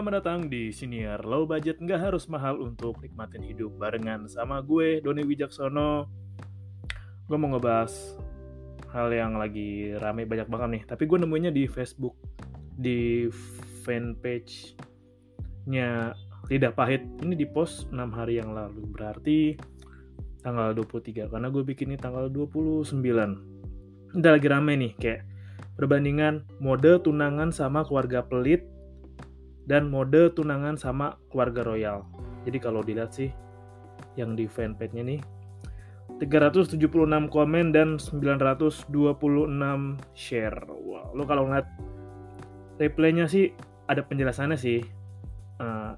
Selamat datang di Siniar Low Budget nggak harus mahal untuk nikmatin hidup barengan sama gue Doni Wijaksono. Gue mau ngebahas hal yang lagi rame banyak banget nih. Tapi gue nemunya di Facebook di fanpage-nya Lidah Pahit. Ini di post 6 hari yang lalu. Berarti tanggal 23 karena gue bikin ini tanggal 29. Udah lagi rame nih kayak perbandingan mode tunangan sama keluarga pelit dan mode tunangan sama keluarga royal. Jadi kalau dilihat sih yang di fanpage-nya nih 376 komen dan 926 share. Wow, lo kalau ngeliat replaynya sih ada penjelasannya sih. Uh,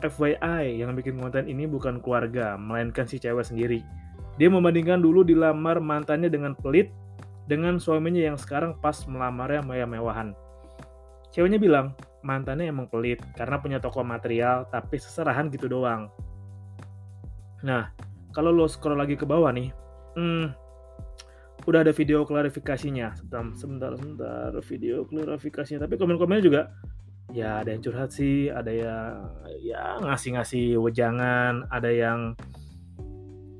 eh, FYI, yang bikin konten ini bukan keluarga, melainkan si cewek sendiri. Dia membandingkan dulu dilamar mantannya dengan pelit dengan suaminya yang sekarang pas melamarnya mewah-mewahan. Ceweknya bilang, mantannya emang pelit karena punya toko material tapi seserahan gitu doang. Nah, kalau lo scroll lagi ke bawah nih, hmm, udah ada video klarifikasinya. Sebentar, sebentar, sebentar, video klarifikasinya. Tapi komen-komennya juga, ya ada yang curhat sih, ada yang ya ngasih-ngasih wejangan, ada yang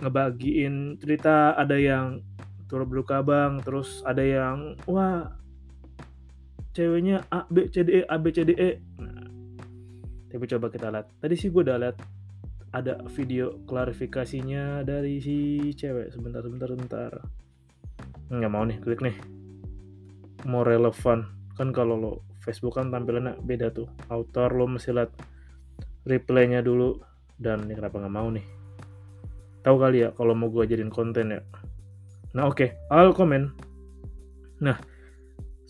ngebagiin cerita, ada yang turut berduka bang, terus ada yang wah ceweknya A B C D E A B C D E. Nah, tapi coba kita lihat. Tadi sih gue udah lihat ada video klarifikasinya dari si cewek. Sebentar sebentar sebentar. Nggak mau nih klik nih. Mau relevan. Kan kalau lo Facebook kan tampilannya beda tuh. Author lo mesti lihat replaynya dulu. Dan ini kenapa nggak mau nih? Tahu kali ya kalau mau gue jadiin konten ya? Nah oke. Okay. I'll komen nah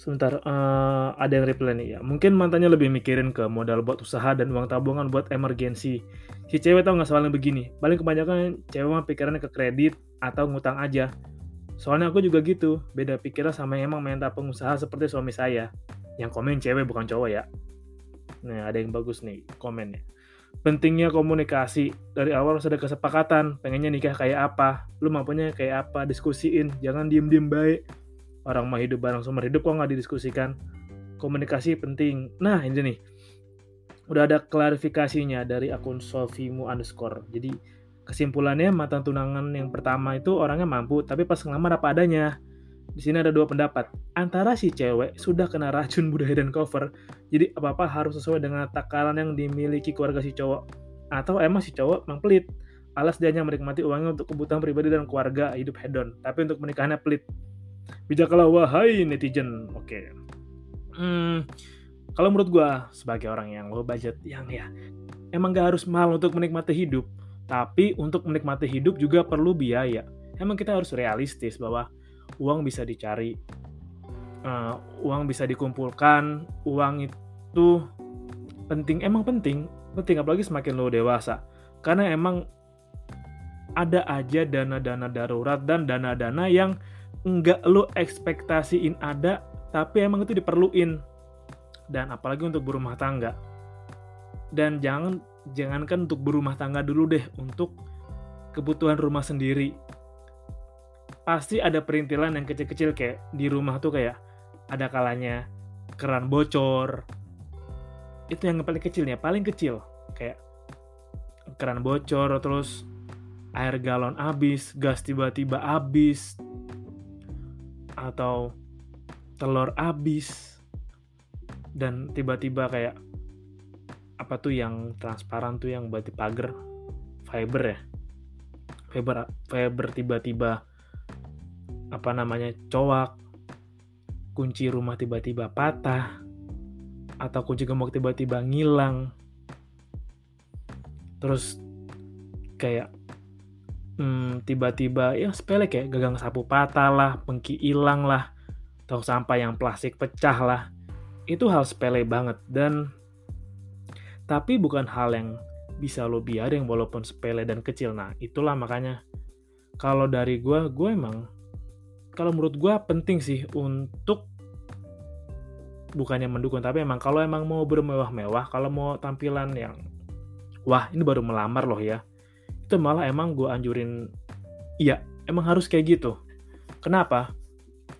Sebentar, uh, ada yang reply nih ya. Mungkin mantannya lebih mikirin ke modal buat usaha dan uang tabungan buat emergensi. Si cewek tau nggak soalnya begini. Paling kebanyakan cewek mah pikirannya ke kredit atau ngutang aja. Soalnya aku juga gitu, beda pikiran sama yang emang mental pengusaha seperti suami saya. Yang komen cewek bukan cowok ya. Nah, ada yang bagus nih komennya. Pentingnya komunikasi. Dari awal harus ada kesepakatan. Pengennya nikah kayak apa. Lu mampunya kayak apa. Diskusiin. Jangan diem-diem baik orang mau hidup bareng seumur hidup kok nggak didiskusikan? Komunikasi penting. Nah ini nih. Udah ada klarifikasinya dari akun Sofimu underscore. Jadi kesimpulannya mantan tunangan yang pertama itu orangnya mampu tapi pas ngelamar apa adanya? Di sini ada dua pendapat. Antara si cewek sudah kena racun budaya dan cover jadi apa apa harus sesuai dengan takaran yang dimiliki keluarga si cowok. Atau emang si cowok memang pelit. Alas dia hanya menikmati uangnya untuk kebutuhan pribadi dan keluarga hidup hedon tapi untuk menikahannya pelit Bijaklah wahai netizen. Oke. Hmm, kalau menurut gue sebagai orang yang low budget yang ya emang gak harus mahal untuk menikmati hidup, tapi untuk menikmati hidup juga perlu biaya. Emang kita harus realistis bahwa uang bisa dicari, uh, uang bisa dikumpulkan, uang itu penting, emang penting, penting apalagi semakin lo dewasa. Karena emang ada aja dana-dana darurat dan dana-dana yang nggak lo ekspektasiin ada tapi emang itu diperluin. Dan apalagi untuk berumah tangga. Dan jangan jangankan untuk berumah tangga dulu deh untuk kebutuhan rumah sendiri. Pasti ada perintilan yang kecil-kecil kayak di rumah tuh kayak ada kalanya keran bocor. Itu yang paling kecilnya paling kecil. Kayak keran bocor terus air galon habis gas tiba-tiba habis atau telur habis dan tiba-tiba kayak apa tuh yang transparan tuh yang buat pagar? Fiber ya? Fiber fiber tiba-tiba apa namanya cowak kunci rumah tiba-tiba patah. Atau kunci gembok tiba-tiba ngilang. Terus kayak hmm, tiba-tiba ya sepele kayak gagang sapu patah lah, pengki hilang lah, tong sampah yang plastik pecah lah. Itu hal sepele banget dan tapi bukan hal yang bisa lo biarin walaupun sepele dan kecil. Nah, itulah makanya kalau dari gue, gue emang kalau menurut gue penting sih untuk bukannya mendukung tapi emang kalau emang mau bermewah-mewah kalau mau tampilan yang wah ini baru melamar loh ya itu malah emang gue anjurin iya emang harus kayak gitu. Kenapa?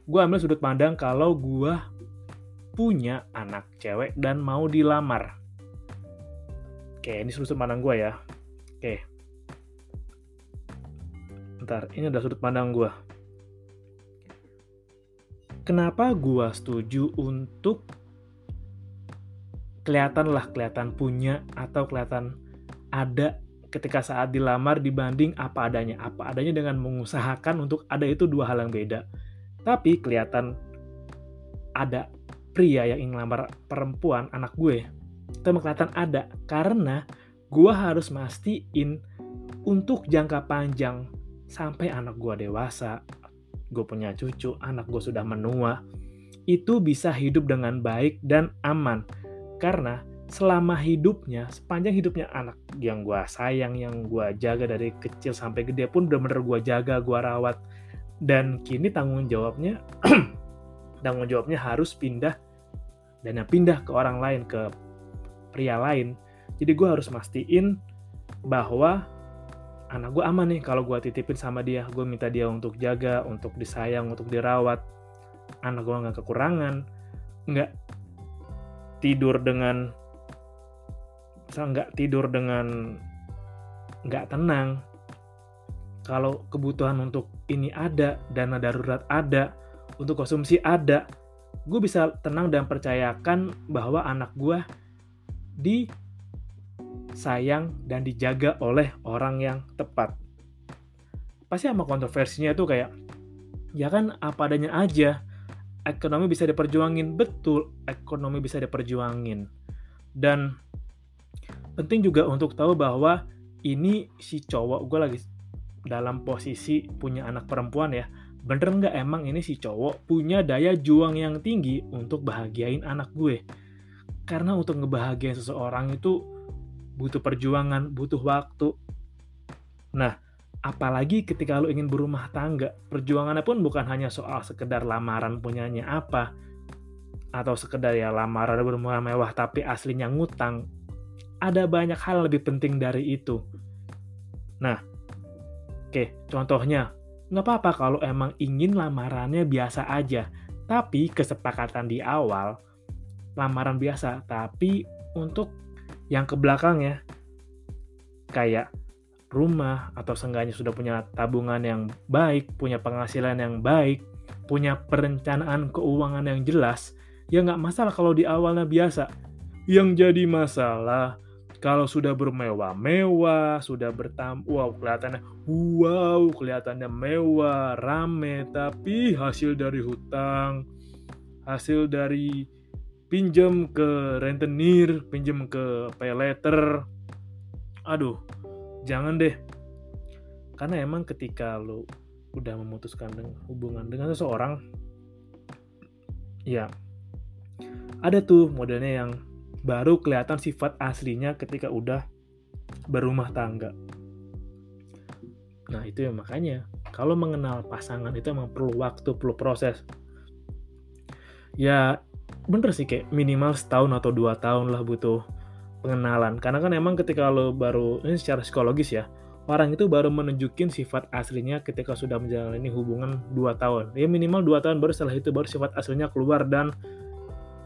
Gue ambil sudut pandang kalau gue punya anak cewek dan mau dilamar. Oke ini sudut pandang gue ya. Oke. Ntar ini adalah sudut pandang gue kenapa gue setuju untuk kelihatan lah kelihatan punya atau kelihatan ada ketika saat dilamar dibanding apa adanya. Apa adanya dengan mengusahakan untuk ada itu dua hal yang beda. Tapi kelihatan ada pria yang ingin lamar perempuan anak gue itu kelihatan ada karena gue harus mastiin untuk jangka panjang sampai anak gue dewasa gue punya cucu anak gue sudah menua itu bisa hidup dengan baik dan aman karena selama hidupnya sepanjang hidupnya anak yang gue sayang yang gue jaga dari kecil sampai gede pun bener-bener gue jaga gue rawat. Dan kini tanggung jawabnya tanggung jawabnya harus pindah dan yang pindah ke orang lain ke pria lain. Jadi gue harus mastiin bahwa anak gue aman nih kalau gue titipin sama dia. Gue minta dia untuk jaga untuk disayang untuk dirawat. Anak gue nggak kekurangan nggak tidur dengan nggak tidur dengan nggak tenang kalau kebutuhan untuk ini ada, dana darurat ada, untuk konsumsi ada, gue bisa tenang dan percayakan bahwa anak gue disayang dan dijaga oleh orang yang tepat. Pasti sama kontroversinya itu kayak, ya kan apa adanya aja, ekonomi bisa diperjuangin, betul ekonomi bisa diperjuangin. Dan penting juga untuk tahu bahwa ini si cowok, gue lagi dalam posisi punya anak perempuan ya, bener nggak emang ini si cowok punya daya juang yang tinggi untuk bahagiain anak gue? Karena untuk ngebahagiain seseorang itu butuh perjuangan, butuh waktu. Nah, apalagi ketika lo ingin berumah tangga, perjuangannya pun bukan hanya soal sekedar lamaran punyanya apa, atau sekedar ya lamaran berumah mewah tapi aslinya ngutang. Ada banyak hal lebih penting dari itu. Nah, Oke, contohnya, nggak apa-apa kalau emang ingin lamarannya biasa aja, tapi kesepakatan di awal, lamaran biasa, tapi untuk yang ke belakang ya, kayak rumah atau seenggaknya sudah punya tabungan yang baik, punya penghasilan yang baik, punya perencanaan keuangan yang jelas, ya nggak masalah kalau di awalnya biasa. Yang jadi masalah kalau sudah bermewah-mewah, sudah bertam, wow kelihatannya, wow kelihatannya mewah, rame, tapi hasil dari hutang, hasil dari pinjam ke rentenir, pinjam ke pay letter, aduh, jangan deh. Karena emang ketika lo udah memutuskan dengan hubungan dengan seseorang, ya ada tuh modelnya yang baru kelihatan sifat aslinya ketika udah berumah tangga. Nah itu ya makanya kalau mengenal pasangan itu emang perlu waktu, perlu proses. Ya bener sih kayak minimal setahun atau dua tahun lah butuh pengenalan. Karena kan emang ketika lo baru, ini secara psikologis ya, orang itu baru menunjukin sifat aslinya ketika sudah menjalani hubungan dua tahun. Ya minimal dua tahun baru setelah itu baru sifat aslinya keluar dan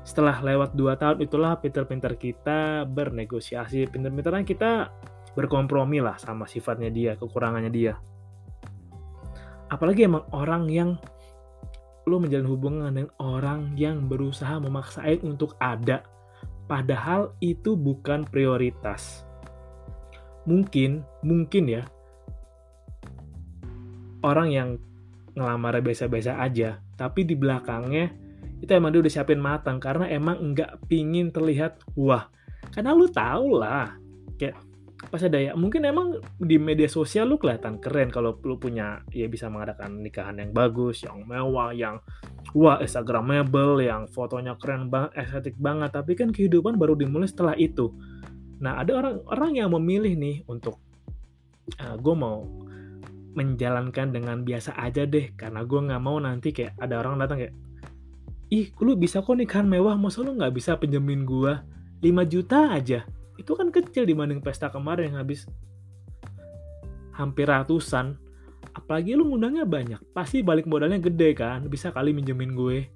setelah lewat dua tahun itulah pinter-pinter kita bernegosiasi. Pinter-pinternya kita berkompromi lah sama sifatnya dia kekurangannya dia. Apalagi emang orang yang lo menjalin hubungan dengan orang yang berusaha memaksain untuk ada. Padahal itu bukan prioritas. Mungkin mungkin ya orang yang ngelamar biasa-biasa aja tapi di belakangnya itu emang dia udah siapin matang karena emang nggak pingin terlihat wah. Karena lu tau lah kayak pas ada ya mungkin emang di media sosial lu kelihatan keren kalau lu punya ya bisa mengadakan nikahan yang bagus yang mewah yang wah instagramable yang fotonya keren banget estetik banget. Tapi kan kehidupan baru dimulai setelah itu. Nah ada orang-orang yang memilih nih untuk uh, ah, gue mau menjalankan dengan biasa aja deh. Karena gue nggak mau nanti kayak ada orang datang kayak ih lu bisa kok nikahan mewah masa lu nggak bisa pinjemin gua? 5 juta aja. Itu kan kecil dibanding pesta kemarin yang habis. Hampir ratusan. Apalagi lu ngundangnya banyak. Pasti balik modalnya gede kan? Bisa kali minjemin gue.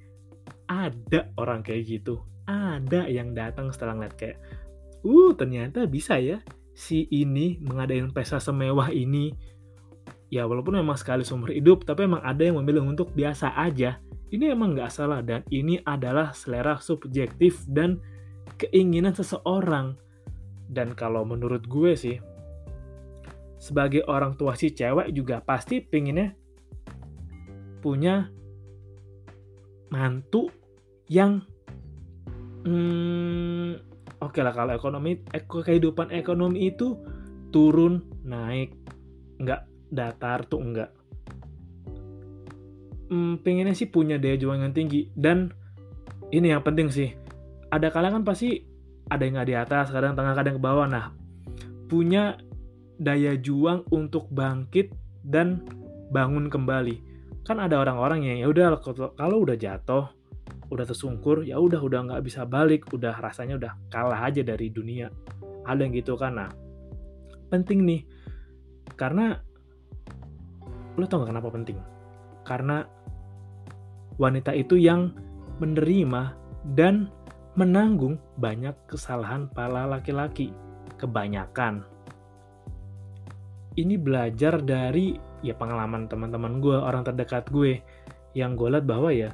Ada orang kayak gitu. Ada yang datang setelah ngeliat kayak uh ternyata bisa ya si ini mengadakan pesta semewah ini. Ya walaupun memang sekali seumur hidup tapi emang ada yang memilih untuk biasa aja ini emang nggak salah dan ini adalah selera subjektif dan keinginan seseorang. Dan kalau menurut gue sih sebagai orang tua si cewek juga pasti pinginnya punya mantu yang hmm, oke okay lah kalau ekonomi eko, kehidupan ekonomi itu turun naik. Nggak datar tuh enggak hmm, pengennya sih punya daya juang yang tinggi. Dan ini yang penting sih. Ada kalian kan pasti ada yang nggak di atas kadang tengah kadang ke bawah. Nah punya daya juang untuk bangkit dan bangun kembali. Kan ada orang-orang yang ya udah kalau udah jatuh udah tersungkur ya udah udah nggak bisa balik. Udah rasanya udah kalah aja dari dunia. Ada yang gitu kan. Nah penting nih. Karena lo tau gak kenapa penting karena wanita itu yang menerima dan menanggung banyak kesalahan para laki-laki kebanyakan. Ini belajar dari ya pengalaman teman-teman gue orang terdekat gue yang gue lihat bahwa ya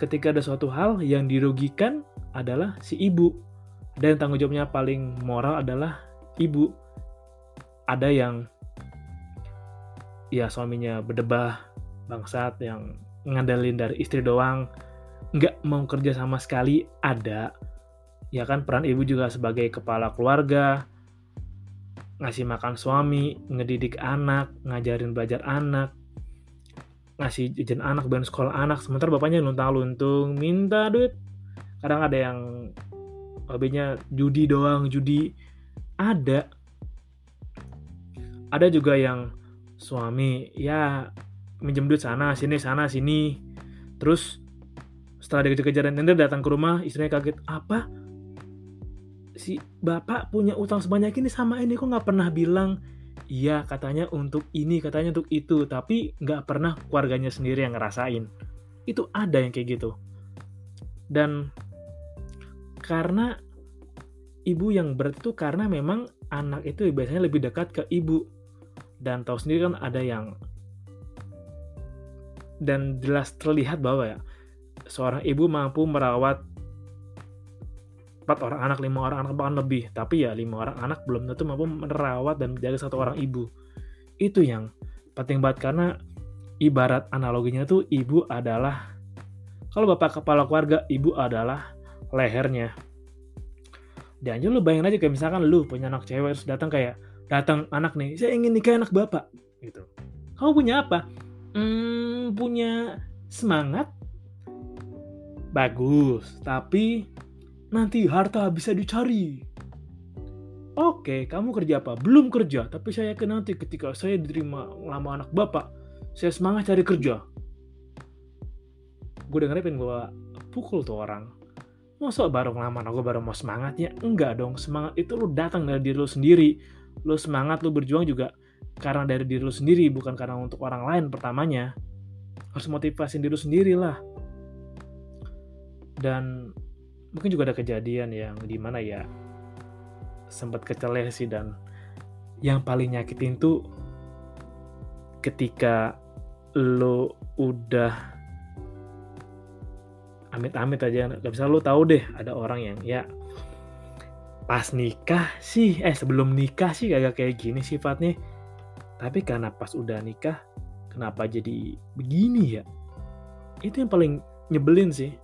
ketika ada suatu hal yang dirugikan adalah si ibu. Dan tanggung jawabnya paling moral adalah ibu. Ada yang ya suaminya berdebah bangsat yang ngandelin dari istri doang nggak mau kerja sama sekali ada. Ya kan peran ibu juga sebagai kepala keluarga ngasih makan suami ngedidik anak ngajarin belajar anak ngasih jajan anak dan sekolah anak sementara bapaknya luntang-luntung minta duit. Kadang ada yang hobinya judi doang judi. Ada. Ada juga yang suami ya minjem duit sana sini sana sini. Terus setelah dia kejar dan datang ke rumah istrinya kaget apa? Si bapak punya utang sebanyak ini sama ini kok nggak pernah bilang? Iya katanya untuk ini katanya untuk itu tapi nggak pernah keluarganya sendiri yang ngerasain. Itu ada yang kayak gitu. Dan karena ibu yang berat itu karena memang anak itu biasanya lebih dekat ke ibu. Dan tahu sendiri kan ada yang dan jelas terlihat bahwa ya seorang ibu mampu merawat empat orang anak lima orang anak bahkan lebih. Tapi ya lima orang anak belum tentu mampu merawat dan menjaga satu orang ibu. Itu yang penting banget karena ibarat analoginya tuh ibu adalah kalau bapak kepala keluarga ibu adalah lehernya. Dan lu bayangin aja kayak misalkan lu punya anak cewek datang kayak datang anak nih saya ingin nikah anak bapak gitu. Kamu punya apa hmm, punya semangat bagus tapi nanti harta bisa dicari. Oke, kamu kerja apa? Belum kerja, tapi saya yakin nanti ketika saya diterima lama anak bapak, saya semangat cari kerja. Gue dengerin pengen gue pukul tuh orang. Masa baru ngelamar gue baru mau semangatnya? Enggak dong, semangat itu lu datang dari diri lu sendiri. Lu semangat, lu berjuang juga karena dari diri lu sendiri, bukan karena untuk orang lain pertamanya. Harus motivasi diri lu sendiri lah. Dan mungkin juga ada kejadian yang di mana ya sempat keceleh sih dan yang paling nyakitin tuh ketika lo udah amit-amit aja gak bisa lo tahu deh ada orang yang ya pas nikah sih eh sebelum nikah sih kagak kayak gini sifatnya tapi karena pas udah nikah kenapa jadi begini ya itu yang paling nyebelin sih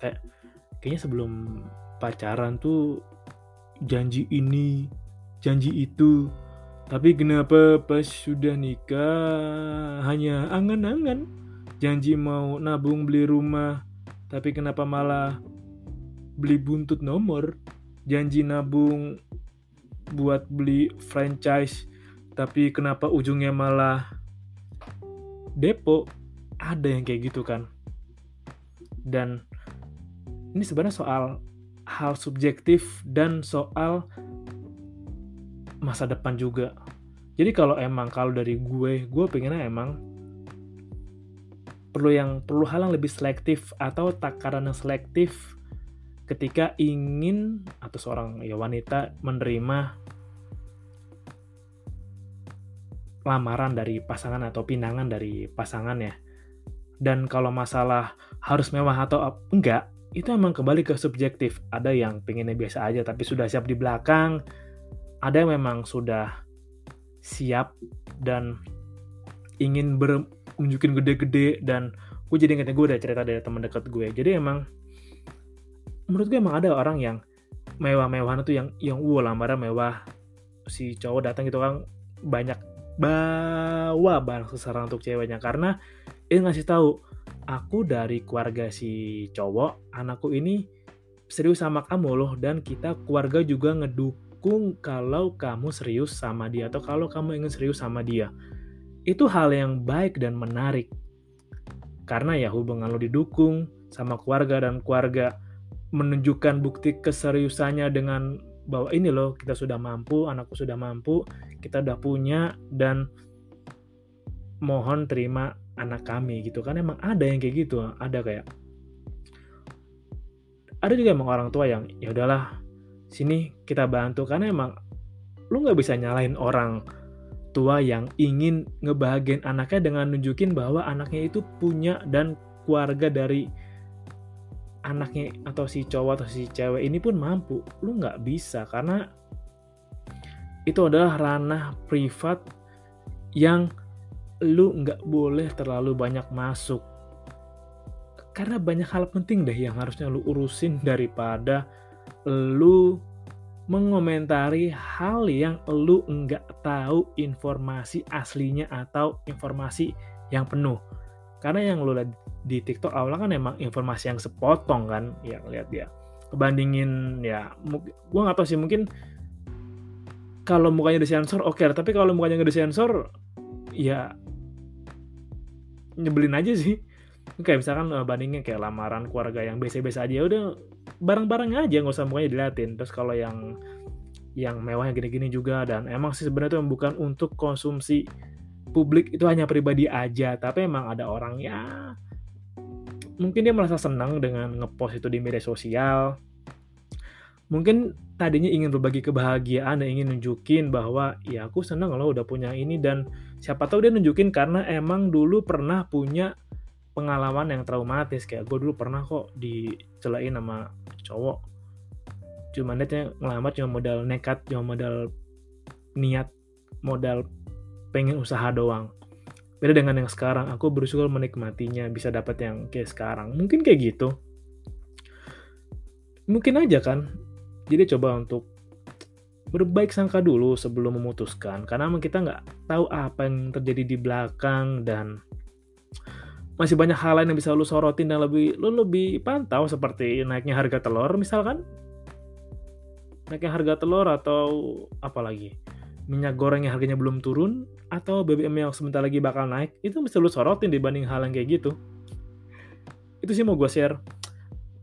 kayak kayaknya sebelum pacaran tuh janji ini, janji itu. Tapi kenapa pas sudah nikah hanya angan-angan janji mau nabung beli rumah, tapi kenapa malah beli buntut nomor? Janji nabung buat beli franchise, tapi kenapa ujungnya malah depo? Ada yang kayak gitu kan. Dan ini sebenarnya soal hal subjektif dan soal masa depan juga. Jadi kalau emang kalau dari gue, gue pengennya emang perlu yang perlu hal yang lebih selektif atau takaran yang selektif ketika ingin atau seorang ya wanita menerima lamaran dari pasangan atau pinangan dari pasangannya. Dan kalau masalah harus mewah atau enggak, itu emang kembali ke subjektif. Ada yang pengennya biasa aja tapi sudah siap di belakang, ada yang memang sudah siap dan ingin menunjukin gede-gede dan gue jadi ingetnya gue udah cerita dari teman dekat gue jadi emang menurut gue emang ada orang yang mewah-mewahan itu yang yang wow lamaran mewah si cowok datang gitu kan banyak bawa barang seseorang untuk ceweknya. Karena ini ngasih tahu aku dari keluarga si cowok anakku ini serius sama kamu loh dan kita keluarga juga ngedukung kalau kamu serius sama dia atau kalau kamu ingin serius sama dia. Itu hal yang baik dan menarik. Karena ya hubungan lo didukung sama keluarga dan keluarga menunjukkan bukti keseriusannya dengan bahwa ini loh kita sudah mampu, anakku sudah mampu, kita udah punya dan mohon terima anak kami gitu. Kan emang ada yang kayak gitu ada kayak ada juga emang orang tua yang ya udahlah sini kita bantu. Karena emang lu nggak bisa nyalain orang tua yang ingin ngebahagiain anaknya dengan nunjukin bahwa anaknya itu punya dan keluarga dari anaknya atau si cowok atau si cewek ini pun mampu. Lu nggak bisa karena itu adalah ranah privat yang lu nggak boleh terlalu banyak masuk. Karena banyak hal penting deh yang harusnya lu urusin daripada lu mengomentari hal yang lu nggak tahu informasi aslinya atau informasi yang penuh. Karena yang lu lihat di TikTok awalnya kan emang informasi yang sepotong kan yang lihat dia kebandingin ya gue nggak tahu sih mungkin kalau mukanya disensor oke okay, tapi kalau mukanya nggak disensor ya nyebelin aja sih. Kayak misalkan uh, bandingin kayak lamaran keluarga yang biasa-biasa aja ya udah bareng-bareng aja nggak usah mukanya diliatin. Terus kalau yang yang mewahnya gini-gini juga dan emang sih sebenarnya itu bukan untuk konsumsi publik itu hanya pribadi aja. Tapi emang ada orang ya mungkin dia merasa senang dengan ngepost itu di media sosial mungkin tadinya ingin berbagi kebahagiaan dan ingin nunjukin bahwa ya aku senang loh udah punya ini dan siapa tahu dia nunjukin karena emang dulu pernah punya pengalaman yang traumatis. Kayak gue dulu pernah kok dicelain sama cowok. Cuma netnya ngelamar cuma modal nekat cuma modal niat modal pengen usaha doang. Beda dengan yang sekarang aku bersyukur menikmatinya bisa dapat yang kayak sekarang. Mungkin kayak gitu. Mungkin aja kan jadi coba untuk berbaik sangka dulu sebelum memutuskan karena emang kita nggak tahu apa yang terjadi di belakang dan masih banyak hal lain yang bisa lu sorotin dan lebih lu lebih pantau seperti naiknya harga telur misalkan. Naiknya harga telur atau apa lagi? Minyak goreng yang harganya belum turun atau BBM yang sebentar lagi bakal naik itu mesti lu sorotin dibanding hal yang kayak gitu. Itu sih mau gue share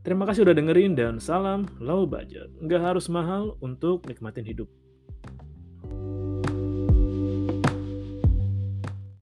terima kasih udah dengerin dan salam low budget. Nggak harus mahal untuk nikmatin hidup